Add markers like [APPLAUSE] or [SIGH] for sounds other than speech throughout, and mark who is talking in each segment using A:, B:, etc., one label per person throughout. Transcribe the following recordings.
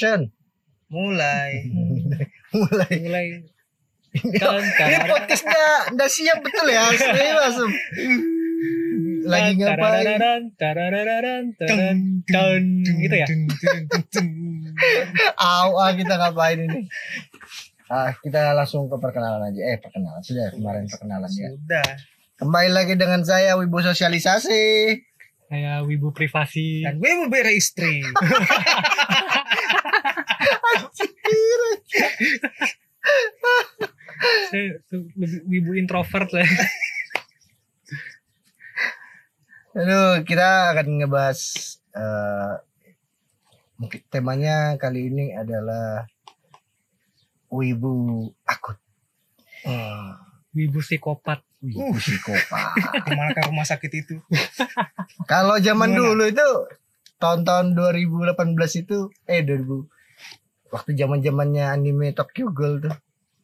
A: action. [LAUGHS]
B: Mulai.
A: Mulai.
C: mulai
A: Ini podcastnya udah siap betul ya. [LAUGHS] Sebenarnya langsung. Lagi ngapain?
C: Tarararan, tarararan, taran, tan. gitu ya
A: ah, kita ngapain ini? Ah, kita langsung ke perkenalan aja. Eh, perkenalan sudah kemarin perkenalan ya.
B: Sudah.
A: Kembali lagi dengan saya Wibu Sosialisasi.
C: kayak wibu privasi
B: Dan gue mau bere istri. [LAUGHS]
C: saya tuh lebih wibu introvert lah [LAUGHS]
A: Aduh, kita akan ngebahas mungkin temanya kali ini adalah Wibu akut.
B: Hmm.
C: wibu psikopat
A: Wibu psikopat. [LAUGHS]
B: Di mana ke rumah sakit itu? [LAUGHS]
A: Kalau zaman
B: Gimana?
A: dulu itu tahun-tahun 2018 itu eh 2000 waktu zaman-zamannya anime Tokyo Ghoul tuh.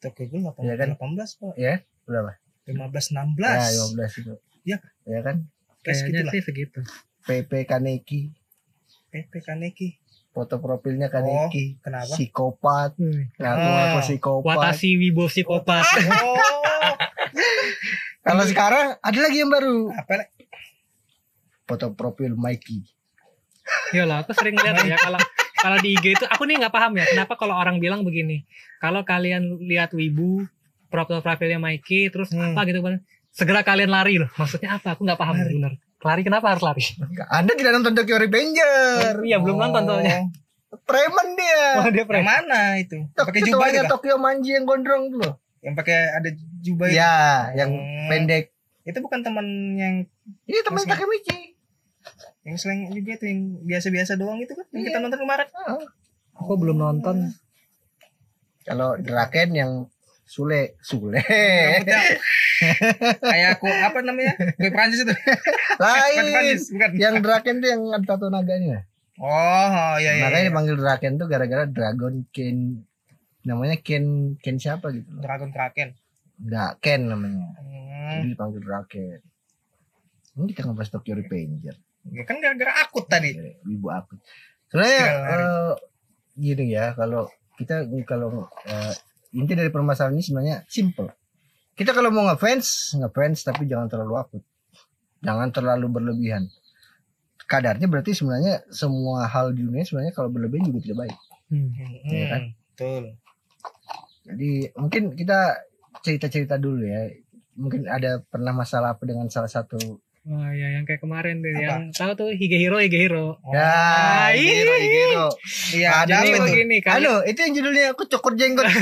B: Tokyo Ghoul 18,
A: Iya kan?
B: 18 pak.
A: Ya, berapa?
B: 15
A: Ya,
B: 16.
A: 15 itu.
B: Iya.
A: Ya kan?
B: Kayak
C: kayaknya sih segitu
A: PP Kaneki,
B: PP Kaneki.
A: foto profilnya Kaneki.
B: Kenapa?
A: Psikopat. Ngaku
B: Ah.
A: ngaku psikopat.
C: Watashi wibu psikopat
B: Oh. [LAUGHS]
A: Kalau sekarang ada lagi yang baru.
B: Apa?
A: Foto profil Mikey.
C: Iyalah, aku sering lihat ya [LAUGHS] kalau kalau di IG itu aku nih nggak paham ya kenapa kalau orang bilang begini. Kalau kalian lihat wibu profil profilnya Mikey terus
B: Hmm.
C: apa gitu kan segera kalian lari loh. Maksudnya apa? Aku nggak paham
B: Lari.
C: bener. Lari kenapa harus lari?
A: Anda tidak nonton Tokyo Revenger.
C: Iya belum nonton soalnya.
A: Preman dia.
C: Oh, dia
B: Yang
C: pernah.
B: mana itu? Pakai jubah juga?
A: Tokyo Manji yang gondrong tuh loh.
B: Yang pakai ada jubah itu?
A: Ya, yang
B: Hmm.
A: pendek.
B: Itu bukan teman yang
A: Iya teman? Takemichi.
B: Yang slang juga itu yang biasa-biasa doang itu kan yang kita
A: Iya.
B: nonton kemarin.
A: Ah.
C: Aku belum nonton.
A: Kalau Draken yang Sule, Sule.
B: Kayak aku apa namanya? Gue Prancis itu. Bukan
A: Lain.
B: Prancis, bukan.
A: Yang Draken tuh yang ada tato naganya.
B: Oh, iya iya.
A: Makanya
B: iya.
A: dipanggil Draken tuh gara-gara Dragon Ken namanya Ken Ken siapa gitu.
B: Dragon Kraken.
A: Enggak, Ken namanya.
B: Hmm.
A: Jadi dipanggil Draken. Ini kita ngebahas Tokyo Revenger.
B: Ya kan gara-gara akut tadi.
A: Ibu aku. Sebenarnya eh, gini ya, kalau kita kalau eh, inti dari permasalahan ini sebenarnya simple. Kita kalau mau ngefans, ngefans tapi jangan terlalu akut. Jangan terlalu berlebihan. Kadarnya berarti sebenarnya semua hal di dunia sebenarnya kalau berlebihan juga tidak baik.
C: Hmm.
A: Iya kan?
B: Betul.
A: Jadi mungkin kita cerita-cerita dulu ya. Mungkin ada pernah masalah apa dengan salah satu
C: Oh ya yang kayak kemarin tuh
B: Apa?
C: yang tahu tuh Higehiro Higehiro.
B: Oh,
A: ya,
C: iya.
A: Higero, Higero.
B: Iya,
A: Ada
B: ada
C: Jadi
B: apa itu?
C: begini kan.
A: Anu, itu yang judulnya aku cukur jenggot. [LAUGHS]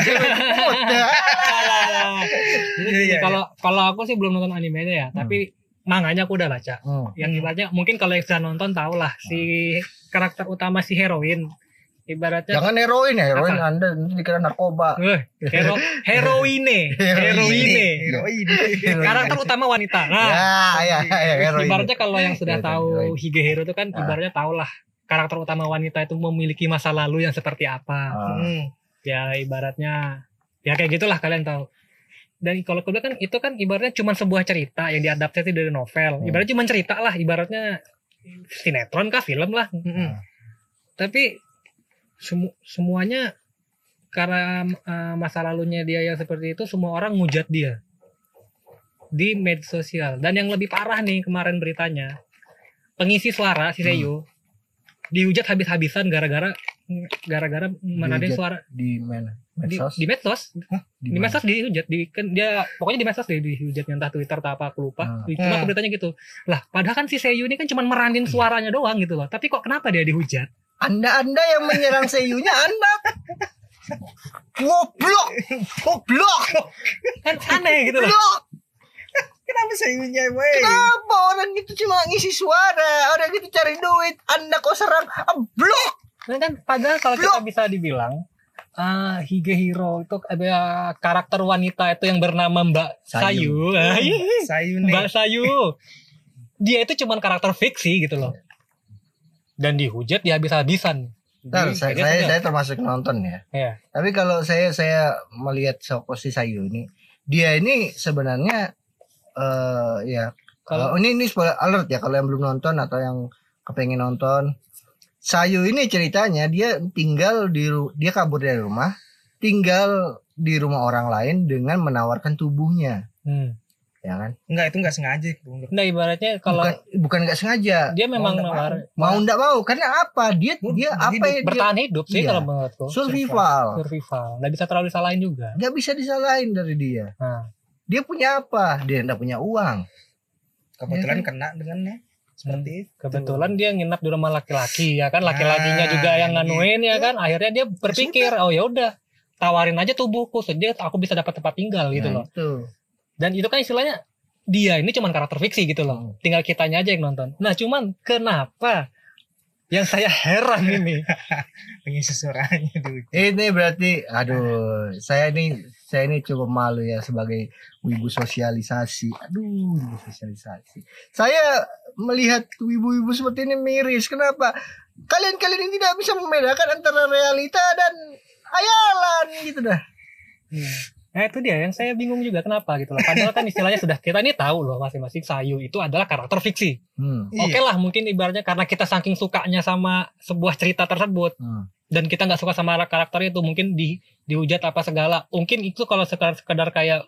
C: Jadi
B: Iya, iya,
C: kalau kalau aku sih belum nonton animenya ya, tapi manganya aku udah baca.
A: Hmm.
C: Yang
B: Hmm.
C: ibaratnya mungkin kalau yang sudah nonton tau lah si karakter utama si heroin. Ibaratnya
A: Jangan heroin ya, heroin
C: Apa?
A: Anda nanti dikira narkoba.
C: eh, hero heroine, heroine.
B: Heroin.
C: Karakter utama wanita. Nah,
A: ya, ya, ya, heroin.
C: ibaratnya kalau yang sudah
A: Iya,
C: tahu
A: heroin.
C: Higehiro itu kan
A: Ah.
C: ibaratnya tau lah karakter utama wanita itu memiliki masa lalu yang seperti apa.
A: Ah,
B: Hmm.
C: ya ibaratnya ya kayak gitulah kalian tahu dan kalau kedua kan itu kan ibaratnya cuma sebuah cerita yang diadaptasi dari novel
A: Hmm.
C: ibaratnya cuma cerita lah ibaratnya sinetron kah film lah
B: Hmm.
C: tapi semu- semuanya karena eh, masa lalunya dia yang seperti itu semua orang ngujat dia di media sosial dan yang lebih parah nih kemarin beritanya pengisi suara si Seiyu dihujat habis-habisan gara-gara gara-gara
A: Dihujat.
C: suara
A: di mana?
C: di,
A: Medsos?
C: di medsos
A: Di
C: di
A: mana?
C: medsos dihujat di kan dia pokoknya di medsos deh dihujat entah twitter atau apa aku lupa
A: Hmm.
C: cuma
B: Hmm.
C: beritanya gitu lah padahal kan si Seiyu ini kan cuma meranin suaranya doang gitu loh tapi kok kenapa dia dihujat
A: Anda Anda yang menyerang seiyunya Anda. Goblok. Goblok.
C: kan aneh gitu loh
A: Goblok.
B: Kenapa sayunya, weh?
A: Kenapa orang itu cuma ngisi suara, orang itu cari duit, Anda kok serang blok.
C: Dan kan padahal kalau kita bisa dibilang ah Higehiro itu ada karakter wanita itu yang bernama Mbak
A: Sayu.
C: Sayu, Ah, iya.
B: Sayu nih.
C: Mbak Sayu. Dia itu cuman karakter fiksi gitu loh. Dan dihujat dia habis-habisan.
A: Ntar,
C: Jadi,
A: saya, saya, saya termasuk nonton ya.
C: ya.
A: Tapi kalau saya saya melihat Soko si Sayu ini, dia ini sebenarnya eh ya
C: Kalau
A: kalau ini ini spoiler alert ya kalau yang belum nonton atau yang kepengen nonton Sayu ini ceritanya dia tinggal di dia kabur dari rumah, tinggal di rumah orang lain dengan menawarkan tubuhnya,
C: Hmm.
A: Ya kan?
B: Enggak, itu enggak sengaja.
C: Nah ibaratnya kalau
A: bukan bukan nggak sengaja.
C: dia memang
B: Mau nggak
C: nawar
A: Mau ndak mau karena apa? Dia
B: Mau
A: dia
B: hidup.
A: apa ya? Dia
C: bertahan hidup sih
A: Iya.
C: kalau menurutku.
A: survival.
C: Survival. Nggak bisa terlalu disalahin juga.
A: Nggak bisa disalahin dari dia.
C: Nah,
A: Dia punya apa? Dia nggak punya uang.
B: Kebetulan
A: Iya
B: kena dengannya seperti itu.
C: kebetulan dia nginap di rumah laki-laki ya kan, laki-lakinya
B: Nah,
C: juga yang nganuin ya kan. Akhirnya dia berpikir, oh ya udah, tawarin aja tubuhku, jadi aku bisa dapat tempat tinggal gitu
A: Nah,
C: loh.
A: Itu.
C: Dan itu kan istilahnya dia ini cuman karakter fiksi gitu loh.
A: Hmm.
C: Tinggal kitanya aja yang nonton. Nah, cuman kenapa yang saya heran ini [LAUGHS]
B: Pengisi suaranya.
A: Ini berarti, aduh, saya ini saya ini cukup malu ya sebagai wibu sosialisasi. Aduh, wibu sosialisasi. Saya melihat wibu-wibu seperti ini miris. Kenapa? Kalian-kalian ini tidak bisa membedakan antara realita dan hayalan gitu dah.
C: Nah itu dia yang saya bingung juga kenapa gitu loh. Padahal kan istilahnya sudah kita ini tahu loh masing-masing Sayu itu adalah karakter fiksi.
A: Hmm.
C: Oke lah mungkin ibaratnya karena kita saking sukanya sama sebuah cerita tersebut
A: Hmm.
C: dan kita nggak suka sama karakter itu mungkin di dihujat apa segala. Mungkin itu kalau sekedar sekedar kayak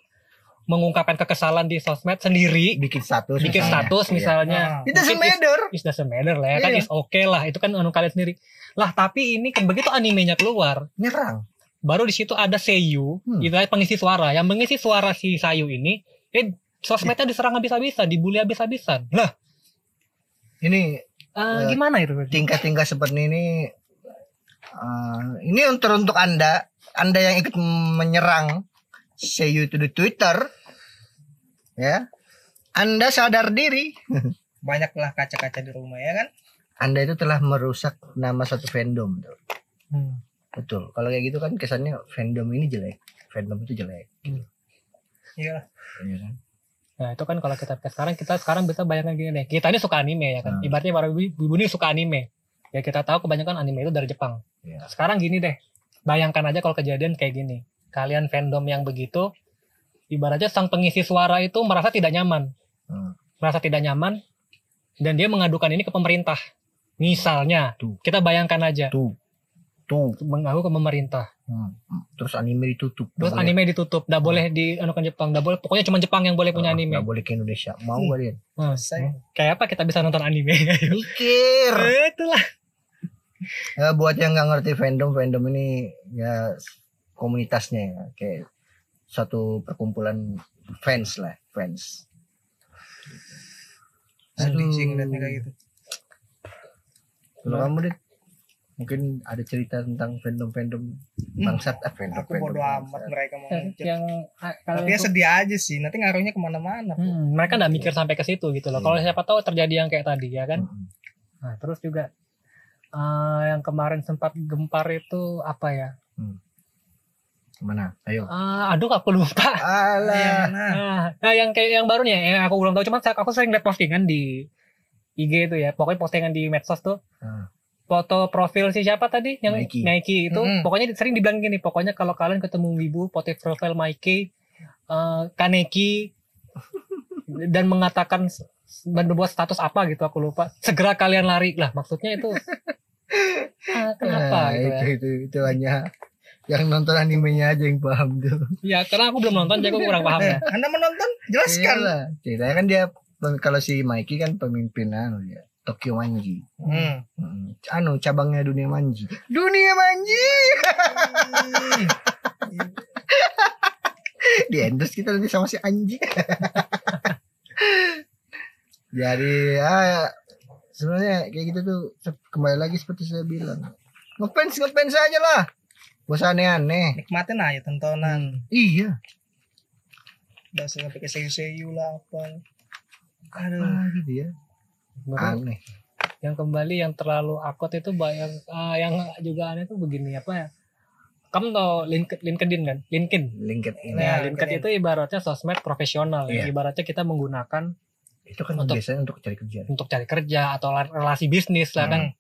C: mengungkapkan kekesalan di sosmed sendiri,
A: Bikin status.
C: bikin
A: misalnya.
C: status
A: Iya.
C: misalnya.
A: It doesn't
C: Mungkin
A: matter.
C: Is doesn't matter lah ya kan
A: Iya.
C: is oke lah itu kan anu kalian sendiri. Lah tapi ini kan begitu animenya keluar
A: Nyerang.
C: Baru di situ ada Seiyu,
A: Hmm.
C: itu pengisi suara. Yang mengisi suara si Sayu ini, eh sosmednya diserang habis-habisan, dibully habis-habisan. Lah,
A: Ini
C: eh,
A: Eh,
C: gimana itu?
A: tingkat-tingkat seperti ini eh, ini untuk untuk anda anda yang ikut menyerang Seiyu itu di Twitter ya anda sadar diri [LAUGHS]
B: Banyaklah kaca-kaca di rumah ya kan?
A: anda itu telah merusak nama satu fandom
C: Hmm.
A: Betul. kalau kayak gitu kan kesannya fandom ini jelek fandom itu jelek
B: Iya.
A: ya kan?
C: Nah itu kan kalau kita sekarang kita sekarang bisa bayangkan gini nih, kita ini suka anime ya kan,
A: Hmm.
C: ibaratnya para ibu ini suka anime. Ya kita tahu kebanyakan anime itu dari Jepang.
A: Ya.
C: Sekarang gini deh, bayangkan aja kalau kejadian kayak gini. Kalian fandom yang begitu, ibaratnya sang pengisi suara itu merasa tidak nyaman.
A: Hmm.
C: merasa tidak nyaman dan dia mengadukan ini ke pemerintah. Misalnya,
A: Tuh.
C: kita bayangkan aja
A: tuh tuh
C: mengadu ke pemerintah.
A: Hmm. terus anime ditutup
C: Terus
A: boleh-
C: anime ditutup, nggak boleh dianukan Jepang, nggak boleh. Pokoknya cuma Jepang yang boleh punya
A: Ah,
C: anime.
A: nggak boleh ke Indonesia mau
B: Hmm.
A: kalian
C: Hmm.
B: Saya
C: Kayak apa kita bisa nonton anime? [LAUGHS]
A: mikir
C: Eh, Itulah.
A: Ya, buat yang nggak ngerti fandom, fandom ini ya komunitasnya ya, kayak satu perkumpulan fans lah, fans.
B: sedih sih
A: Aduh.
B: ngeliatnya kayak gitu.
A: Kalau kamu deh, mungkin ada cerita tentang fandom-fandom bangsat, ah fandom,
B: Aku bodo amat mereka mau
C: yang,
B: ngejat.
C: yang ah, kalau
B: Tapi ya sedih aja sih. Nanti ngaruhnya ke mana-mana.
C: Hmm, mereka nggak mikir sampai ke situ gitu loh. Kalau
A: Iya.
C: siapa tahu terjadi yang kayak tadi ya kan.
A: Mm-mm.
C: Nah, terus juga eh, yang kemarin sempat gempar itu apa ya?
A: Mana? Ayo.
C: Eh, aduh aku lupa.
A: Alah.
B: Mana?
C: Nah, nah, yang kayak yang barunya yang aku belum tahu cuman saya- aku sering lihat postingan di IG itu ya. Pokoknya postingan di medsos tuh.
A: Hmm.
C: Foto profil si siapa tadi yang
A: Nike.
C: itu
B: Mm-mm.
C: pokoknya sering dibilang gini, pokoknya kalau kalian ketemu wibu foto profil Nike eh, Kaneki dan mengatakan dan membuat status apa gitu aku lupa. Segera kalian lari lah maksudnya itu [LAUGHS] ah, kenapa
A: Ah,
C: gitu ya.
A: itu, itu, itu hanya yang nonton animenya aja yang paham tuh.
C: Ya karena aku belum nonton jadi aku kurang paham
B: Eh,
C: ya.
B: Anda menonton? Jelaskan.
A: Iyalah. Ceritanya kan dia kalau si Mikey kan pemimpin anu ya. Tokyo Manji.
B: Hmm.
A: Hmm. Anu cabangnya dunia manji. Dunia manji. [LAUGHS] Di endorse kita nanti sama si anjing. [LAUGHS] Jadi ah sebenarnya kayak gitu tuh kembali lagi seperti saya bilang. Ngefans ngefans aja lah. Gak usah aneh-aneh.
B: Nikmatin aja tontonan.
A: Iya.
B: Udah usah ke seyu-seyu lah apa. Aduh.
A: Ah, gitu ya. Aneh.
C: yang kembali yang terlalu akut itu banyak ah, yang juga aneh tuh begini apa ya kamu tau Link- LinkedIn kan LinkedIn
A: LinkedIn.
B: Nah,
C: Nah, LinkedIn itu ibaratnya sosmed profesional ya.
A: Iya.
C: Ibaratnya kita menggunakan
A: Itu kan
C: Untuk-
A: biasanya untuk cari kerja.
C: untuk cari kerja atau la- relasi bisnis lah kan.
B: Hmm.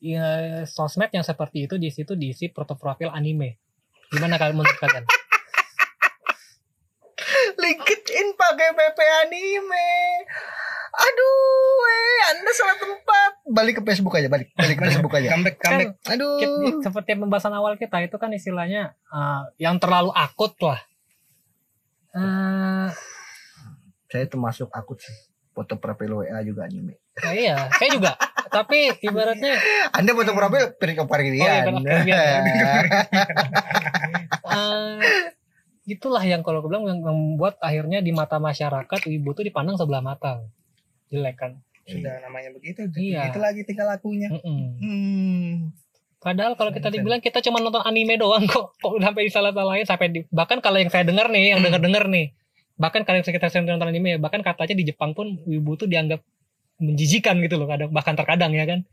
C: Ya, sosmed yang seperti itu di situ diisi foto profil anime. Gimana kalian menurut kalian? [LAUGHS]
A: LinkedIn pakai PP anime. Aduh, eh, Anda salah tempat. balik ke Facebook aja, balik, balik ke Facebook aja.
B: Comeback, comeback.
C: Kan
A: Aduh.
C: Kit- seperti pembahasan awal kita itu kan istilahnya eh, yang terlalu akut lah. Eh,
A: Saya termasuk akut sih. Foto profil WA juga anime.
C: ya iya, saya juga. Tapi ibaratnya
A: Anda foto profil piring
C: Oh, iya, piring eh, [LAUGHS] itulah yang kalau aku bilang yang membuat akhirnya di mata masyarakat ibu tuh dipandang sebelah mata. Jelek kan?
B: Sudah namanya begitu.
C: Iya.
B: Itu lagi tinggal lakunya.
C: Mm-mm.
B: Hmm.
C: Padahal kalau kita dibilang kita cuma nonton anime doang kok, [LAUGHS] kok sampai disalah-salahin sampai di, bahkan kalau yang saya dengar nih, yang
B: Hmm.
C: dengar-dengar nih, bahkan kalau kita sering nonton anime ya, bahkan katanya di Jepang pun wibu tuh dianggap menjijikan gitu loh, kadang bahkan terkadang ya kan,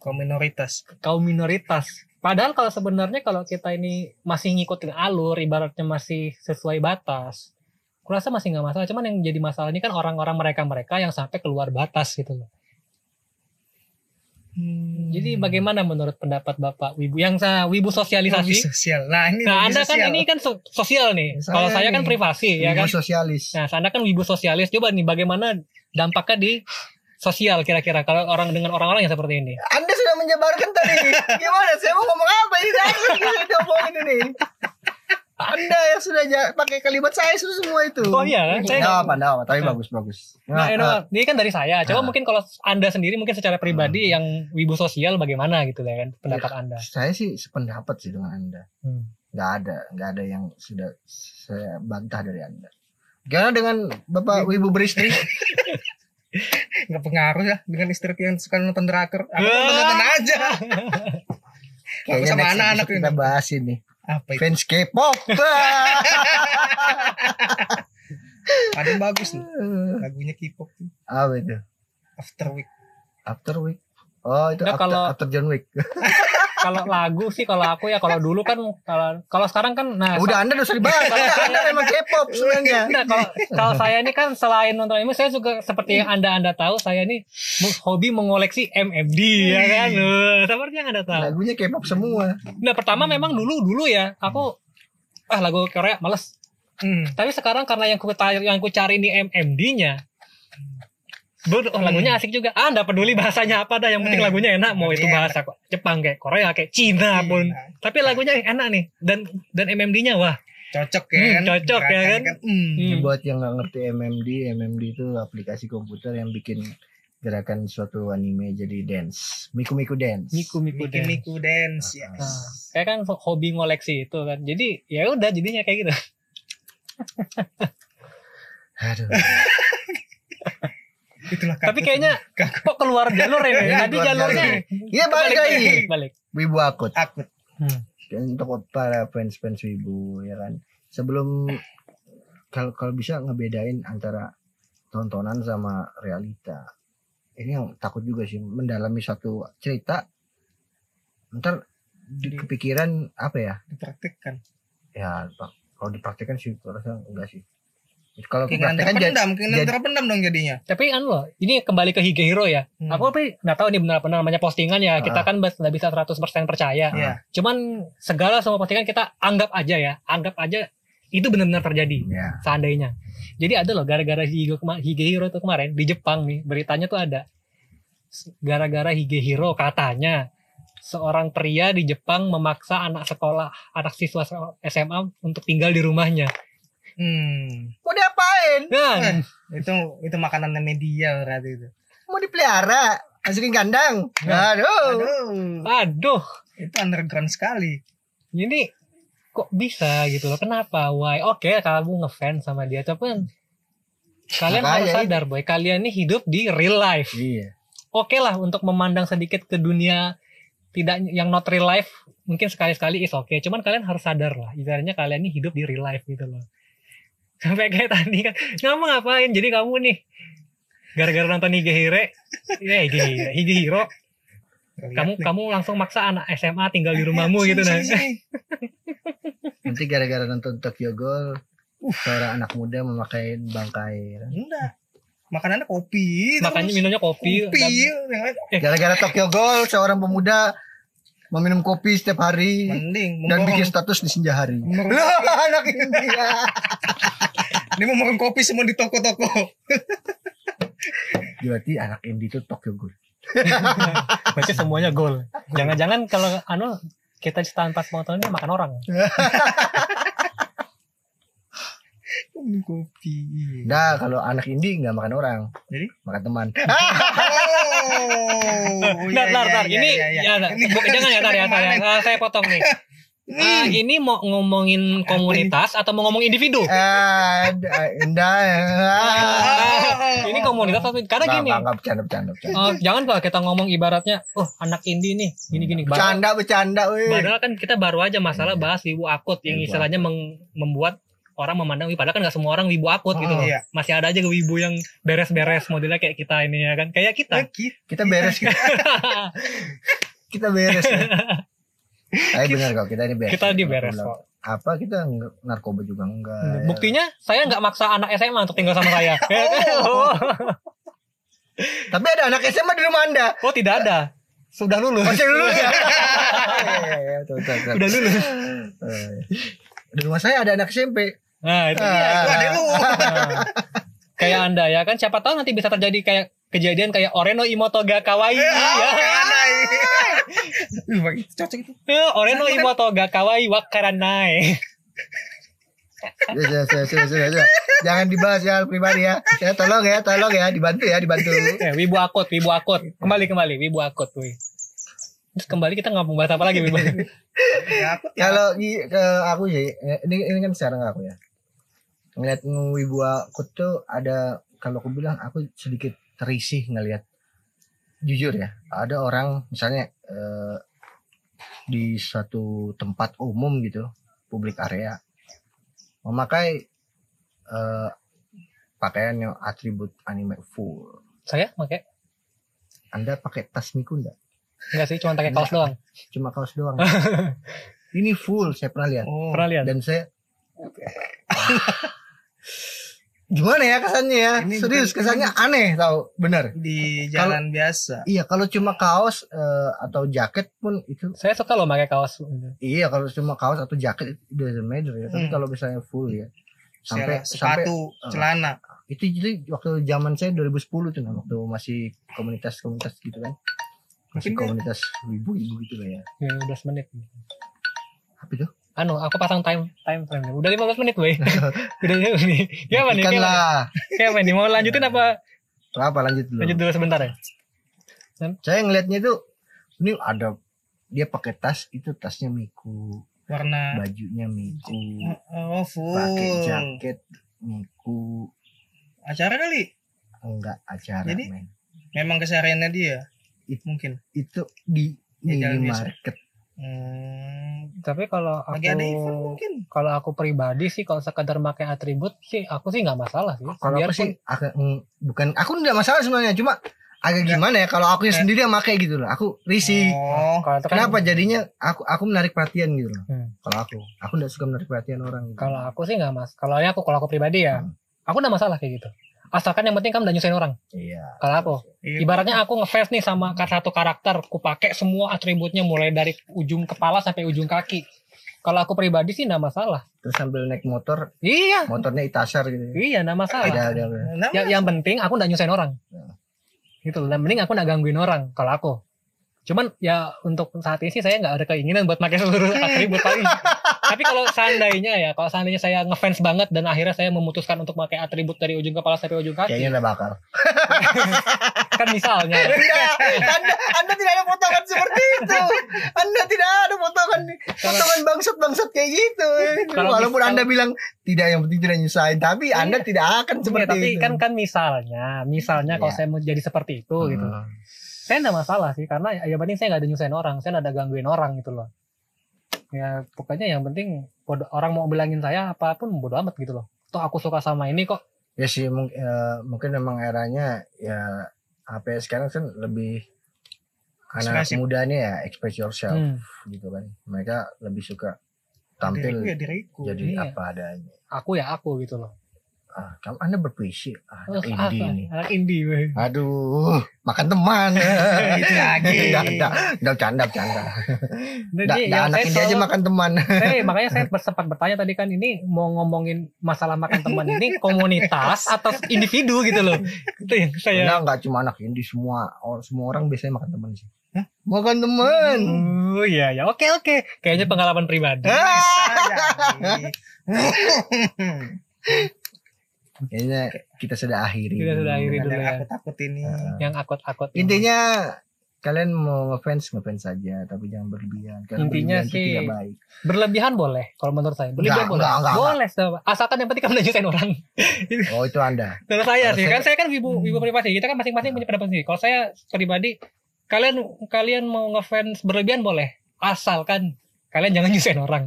B: Kaum minoritas.
C: kaum minoritas. Padahal kalau sebenarnya kalau kita ini masih ngikutin alur, ibaratnya masih sesuai batas, kurasa masih nggak masalah. Cuman yang jadi masalah ini kan orang-orang mereka-mereka yang sampai keluar batas gitu loh.
B: Hmm.
C: Jadi bagaimana menurut pendapat Bapak Wibu yang saya Wibu sosialisasi?
B: sosial. Nah, ini
C: Nah, Anda kan
B: sosial.
C: ini kan so- sosial nih.
A: Saya
C: Kalau saya kan
A: nih.
C: privasi ya
A: Ibu
C: kan.
A: sosialis.
C: Nah, Anda kan wibu sosialis. Coba nih bagaimana dampaknya di sosial kira-kira kalau orang dengan orang-orang yang seperti ini.
A: Anda sudah menjabarkan tadi. [LAUGHS] Gimana? Saya mau ngomong apa ini? Saya ngomongin ini. Anda sudah pakai kalimat saya sudah semua itu.
C: Oh iya kan? Saya
A: Nggak apa, apa, tapi
C: Nah.
A: bagus bagus.
C: Nah, ini, ini kan dari saya. Coba
A: Nah.
C: mungkin kalau Anda sendiri mungkin secara pribadi yang wibu sosial bagaimana gitu ya kan pendapat Anda.
A: saya sih sependapat sih dengan Anda.
C: Hmm.
A: Nggak ada, nggak ada yang sudah saya bantah dari Anda. Gimana dengan Bapak Wibu beristri? [LAUGHS]
B: nggak pengaruh ya dengan istri yang suka nonton drakor. Aku
C: Ah.
B: nonton aja. [LAUGHS] Aku sama anak-anak
A: kita bahas ini.
B: Apa itu?
A: Fans K-pop. [LAUGHS]
B: Ada yang bagus nih. Lagunya K-pop tuh.
A: Apa itu?
B: After Week.
A: After Week. Oh itu
C: Nggak,
A: after,
C: kalau-
A: after John Wick. [LAUGHS]
C: Kalau lagu sih kalau aku ya kalau dulu kan kalau kalau sekarang kan nah
A: Udah Anda udah usah dibahas. anda memang K-pop sebenarnya.
C: Nah, kalau kalau saya ini kan selain nonton anime saya juga seperti yang anda anda tahu saya ini hobi mengoleksi MMD ya kan Eh, seperti yang anda tahu.
A: Lagunya K-pop semua.
C: Nah pertama memang dulu dulu ya aku ah lagu Korea males.
B: Hmm.
C: Tapi sekarang karena yang ku yang ku cari ini MMD-nya Bro, oh, lagunya asik juga. Ah, enggak peduli bahasanya apa dah, yang penting
B: Hmm.
C: lagunya enak. Mau itu
B: Iya.
C: bahasa kok Jepang kayak Korea kayak Cina pun. Tapi lagunya enak nih dan dan MMD-nya wah.
B: Cocok ya
C: Hmm,
B: kan?
C: cocok ya
B: Gerakannya
C: kan?
B: Hmm.
A: Buat yang nggak ngerti MMD, MMD itu aplikasi komputer yang bikin gerakan suatu anime jadi dance. Miku Miku dance.
C: Miku Miku
B: Miku
C: Dance.
B: Miku Dance ya.
C: Nah, kayak kan hobi ngoleksi itu kan. Jadi ya udah jadinya kayak gitu. [LAUGHS]
A: Aduh. [LAUGHS]
B: Itulah
C: Tapi
B: kakak.
C: kayaknya kok keluar jalur ini.
A: Iya,
C: Tadi jalurnya
A: Iya balik lagi.
C: balik.
A: Wibu akut.
B: akut.
C: Hmm.
A: Dan untuk para fans-fans Wibu ya kan. Sebelum kalau kalau bisa ngebedain antara tontonan sama realita. Ini yang takut juga sih mendalami satu cerita. Ntar di kepikiran apa ya?
B: Dipraktikkan.
A: Ya Pak, kalau dipraktikkan sih rasa enggak sih. Kalau jadi
B: terpendam,
A: jadi-
B: terpendam dong jadinya.
C: Tapi kan loh, ini kembali ke Hige Hero ya.
B: Hmm.
C: Aku tapi nggak tahu ini benar-benar namanya postingan ya. Kita
A: Ah.
C: kan nggak bisa 100% percaya.
B: Iya.
C: Cuman segala semua postingan kita anggap aja ya. Anggap aja itu benar-benar terjadi.
A: ya.
C: Seandainya. Jadi ada loh gara-gara Hige, Hige Hero itu kemarin di Jepang nih. Beritanya tuh ada. Gara-gara Hige Hero katanya seorang pria di Jepang memaksa anak sekolah, anak siswa SMA untuk tinggal di rumahnya.
B: Hmm.
A: Mau diapain?
C: Nah,
B: Eh. Itu itu makanan media berarti itu.
A: Mau dipelihara? Masukin kandang? Aduh.
B: Aduh.
C: aduh,
B: Itu underground sekali.
C: ini kok bisa gitu loh? Kenapa? Why? Oke, kamu ngefans sama dia, tapi kan kalian
A: Makanya
C: harus
A: itu.
C: sadar, boy. Kalian ini hidup di real life.
A: Iya.
C: Oke lah untuk memandang sedikit ke dunia tidak yang not real life mungkin sekali-sekali is oke cuman kalian harus sadar lah ibaratnya kalian ini hidup di real life gitu loh sampai kayak tadi kan kamu ngapain jadi kamu nih gara-gara nonton Hige Hire ya Hige Hire Hige Hero kamu kamu langsung maksa anak SMA tinggal di rumahmu gitu nah
A: Nanti gara-gara nonton Tokyo Ghoul, seorang anak muda memakai bangkai.
B: Enggak. Makanannya kopi.
C: makanya minumnya kopi,
B: kopi.
C: dan-
B: lain,
A: Gara-gara Tokyo Ghoul, seorang pemuda meminum kopi setiap hari
B: Mending
A: dan bikin status di senja hari. Loh, anak India.
B: dia [LAUGHS] memborong kopi semua di toko-toko. [LAUGHS]
A: Berarti anak indie itu Tokyo Ghoul. [LAUGHS]
C: Berarti semuanya gol. Jangan-jangan kalau anu kita ceritaan pas mau dia makan orang.
B: Minum kopi.
A: Nah, kalau anak indie nggak makan orang,
B: Jadi?
A: makan teman. [LAUGHS]
B: Oh,
C: Ntar,
B: iya,
C: ntar,
B: iya,
C: ntar.
B: iya,
C: Ini,
B: iya, iya.
C: ya, nah, jangan ya, tar ya, tar ya. Ah, saya potong nih. [LAUGHS] Ah, ini mau ngomongin komunitas atau mau ngomong individu?
A: Ah, indah.
B: Oh,
C: Ini komunitas atau karena gini.
A: nggak, nggak, bercanda, bercanda, bercanda.
C: Oh, jangan kalau kita ngomong ibaratnya, oh anak indie nih, gini gini.
A: Bercanda, bercanda, weh.
C: Padahal kan kita baru aja masalah bahas wibu akut yang
A: Wibu
C: istilahnya membuat orang memandang "Wih, padahal kan gak semua orang wibu akut gitu
A: Oh,
C: loh.
B: iya.
C: Masih ada aja wibu yang beres-beres modelnya kayak kita ini ya kan. Kayak kita.
A: Kita beres, kita, [LAUGHS] kita beres. Ya. [LAUGHS] Tapi benar kok, kita ini beres.
C: kita di beres kok.
A: Apa kita nggak- narkoba juga enggak?
C: Buktinya saya nggak maksa anak SMA untuk tinggal sama saya. Ya [LAUGHS] oh.
A: Tapi ada anak SMA di rumah Anda.
C: oh, tidak ada. Sudah lulus.
A: Masih lulus ya? Iya, iya, betul, betul, betul.
C: Udah lulus.
A: Eh, Di rumah saya ada anak SMP.
C: Nah, itu
A: Ah.
C: dia.
B: Itu ada lu.
C: Nah, [LAUGHS] kayak Anda ya kan siapa tahu nanti bisa terjadi kayak kejadian kayak Oreno Imotoga Kawaii ya.
B: Ih, bagi- Cocok itu.
C: Ya, Oreno Imotoga Kawaii Wakaranai.
A: Ya, ya, ya, ya, ya, ya. Jangan dibahas ya pribadi ya. Ya tolong ya, tolong ya, dibantu ya, dibantu. [LAUGHS]
C: Eh, wibu akut, wibu akut. Kembali kembali, wibu akut, wih. Terus kembali kita nggak mau bahas apa lagi, wibu. [LAUGHS]
B: Ya,
A: Kalau aku sih, eh, ini ini kan sekarang aku ya. Ngeliat wibu aku tuh ada kalau aku bilang aku sedikit terisih ngelihat jujur ya. Ada orang misalnya eh, di suatu tempat umum gitu, publik area memakai eh, pakaian yang atribut anime full.
C: Saya pakai
A: Anda pakai tas Miku enggak?
C: enggak sih, cuma pakai kaos doang.
A: Cuma kaos doang. [LAUGHS] Ini full saya pernah lihat.
B: Oh,
C: Pernah lihat?
A: dan saya [LAUGHS] gimana ya kesannya ya
B: Ini
A: serius
B: bukan-
A: kesannya aneh tau bener
B: di jalan biasa.
A: iya kalau cuma kaos eh, atau jaket pun itu
C: Saya suka loh pakai kaos.
A: iya kalau cuma kaos atau jaket itu doesn't matter ya tapi
B: Hmm.
A: kalau misalnya full ya sampai
B: Sampai sepatu,
A: sampai,
B: celana.
A: itu jadi waktu zaman saya 2010 tuh nah, waktu masih komunitas-komunitas gitu kan masih
B: Mungkin
A: komunitas ibu-ibu gitu lah ya
C: Ya, 12 menit.
A: apa itu
C: Anu, aku pasang time time frame. Udah 15 menit, weh. [LAUGHS] Udah nih. Gimana nih? Gimana?
A: lah
C: Gimana nih? Mau lanjutin apa?
A: apa lanjut dulu
C: Lanjut dulu sebentar ya.
A: saya ngelihatnya itu ini ada dia pakai tas itu tasnya Miku
B: Warna
A: bajunya Miku
B: oh full.
A: pakai jaket Miku
B: Acara kali.
A: enggak acara
B: Jadi?
A: men
B: Memang kesehariannya dia.
A: It-
B: Mungkin.
A: itu di
B: biasa.
A: minimarket
B: Hmm,
C: Tapi kalau aku
B: event mungkin.
C: kalau aku pribadi sih kalau sekedar pakai atribut sih aku sih nggak masalah sih.
A: kalau aku sih mm, bukan aku enggak masalah sebenarnya cuma agak gimana ya kalau aku
B: Ya.
A: sendiri yang pakai gitu loh aku risih
B: Oh,
C: kan-
A: kenapa jadinya aku aku menarik perhatian gitu loh
C: Hmm.
A: kalau aku aku enggak suka menarik perhatian orang gitu.
C: Kalau aku sih nggak mas. Kalau aku kalau aku pribadi ya,
A: Hmm.
C: aku nggak masalah kayak gitu. Asalkan yang penting kamu udah nyusahin orang.
A: iya
C: Kalau aku,
B: iya.
C: ibaratnya aku ngefans nih sama satu karakter, aku pakai semua atributnya mulai dari ujung kepala sampai ujung kaki. Kalau aku pribadi sih nggak masalah.
A: terus sambil naik motor
C: Iya,
A: motornya itasar gitu
C: iya nggak masalah.
A: ada ada ada.
C: Yang, yang penting aku nggak nyusahin orang.
A: Ya.
C: Gitu. Dan mending aku nggak gangguin orang. Kalau aku. Cuman ya untuk saat ini sih saya nggak ada keinginan buat pakai seluruh atribut paling. Tapi kalau seandainya ya, kalau seandainya saya ngefans banget dan akhirnya saya memutuskan untuk pakai atribut dari ujung kepala sampai ujung kaki,
A: kayaknya enggak bakal [LAUGHS]
C: kan misalnya.
A: Anda, anda tidak ada potongan seperti itu. Anda tidak ada potongan potongan bangsat-bangsat kayak gitu.
C: Kalau
A: Walaupun
C: mis-
A: anda bilang tidak yang penting tidak nyusahin, tapi anda tidak akan
C: Iya,
A: seperti
C: tapi
A: itu.
C: kan kan misalnya, misalnya kalau
A: Iya.
C: saya mau jadi seperti itu gitu. Saya enggak masalah sih karena ya penting saya nggak ada nyusahin orang, saya nggak ada gangguin orang gitu loh. Ya pokoknya yang penting bodo- orang mau bilangin saya apa pun bodo amat gitu loh. Toh aku suka sama ini kok.
A: Ya sih mung- ya, mungkin memang eranya ya HP sekarang kan lebih anak
B: Ekspresif.
A: mudanya ya express yourself
C: Hmm.
A: gitu kan. Mereka lebih suka
B: diriku
A: tampil
B: ya diriku.
A: jadi
C: Iya.
A: apa adanya.
C: Aku ya aku gitu loh.
A: Ah, kamu anda berpuisi? Ah,
C: Oh,
A: anak
C: apa?
A: indie ini.
C: Anak indie.
A: aduh makan teman. [LAUGHS]
B: Itu lagi. [LAUGHS]
A: Nggak, nggak, nggak bercanda bercanda. [LAUGHS]
C: Nah,
A: Nggak,
C: ini
A: nggak,
C: yang
A: anak indie aja makan teman.
C: Saya makanya saya sempat bertanya tadi kan ini mau ngomongin masalah makan teman ini komunitas atau individu gitu loh. Itu yang saya
A: Karena nggak cuma anak indie semua. Or- semua orang biasanya makan teman sih. Makan teman.
C: Oh iya ya oke oke. Kayaknya pengalaman pribadi
A: kayaknya kita sudah akhiri.
C: Kita sudah akhiri dulu
B: Ada
C: ya.
B: aku takut ini.
C: yang akut-akut
A: intinya kalian mau ngefans ngefans saja tapi jangan berlebihan. Karena
C: Intinya
A: berlebihan
C: sih,
A: tidak baik.
C: berlebihan boleh kalau menurut saya. Berlebihan
A: Nggak,
C: boleh.
A: nggak, nggak,
C: boleh Sob. asalkan yang penting kamu nyusahin orang. [LAUGHS]
A: Oh itu anda.
C: Kalau saya
A: Kalau
C: sih
A: saya-
C: kan saya kan ibu ibu privasi. Kita kan masing-masing punya pendapat sendiri. Kalau saya pribadi kalian kalian mau ngefans berlebihan boleh. Asalkan kalian jangan nyusahin orang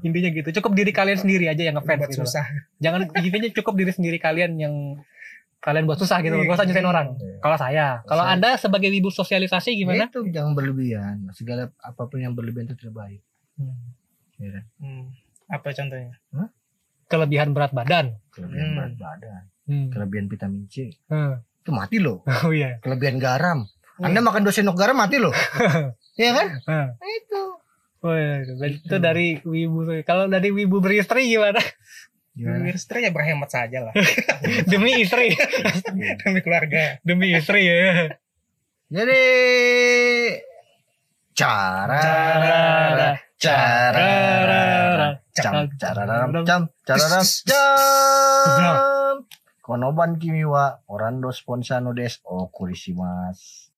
C: intinya gitu. Cukup diri kalian sendiri aja yang ngefans
B: Buat
C: gitu.
B: susah.
C: jangan [LAUGHS] intinya cukup diri sendiri kalian yang kalian buat susah gitu. Gak usah nyusahin orang.
A: Iya.
C: kalau saya kalau anda sebagai ibu sosialisasi
A: Ya
C: gimana?
A: Itu jangan berlebihan. Segala apa pun yang berlebihan itu tidak baik
C: Hmm.
A: ya kan?
B: Hmm. Apa contohnya?
C: kelebihan berat badan.
A: Kelebihan
B: Hmm.
A: berat badan.
C: Hmm.
A: kelebihan vitamin C.
C: Hmm.
A: itu mati loh. [LAUGHS]
C: Oh iya.
A: Kelebihan garam. Anda makan dua sendok garam mati loh. [LAUGHS] Ya kan?
C: Hmm.
A: Nah, itu
C: Oh, iya, itu dari wibu kalau dari wibu beristri gimana?
A: Gimana?
B: Istri ya berhemat saja lah. [LAUGHS]
C: demi istri. [LAUGHS]
B: Demi keluarga.
C: demi istri ya.
A: Jadi cara
C: Cara-
A: cara
C: Cam,
A: cam. Cara cam cara cam. Konoban kimi wa orando sponsano des. O kurishimasu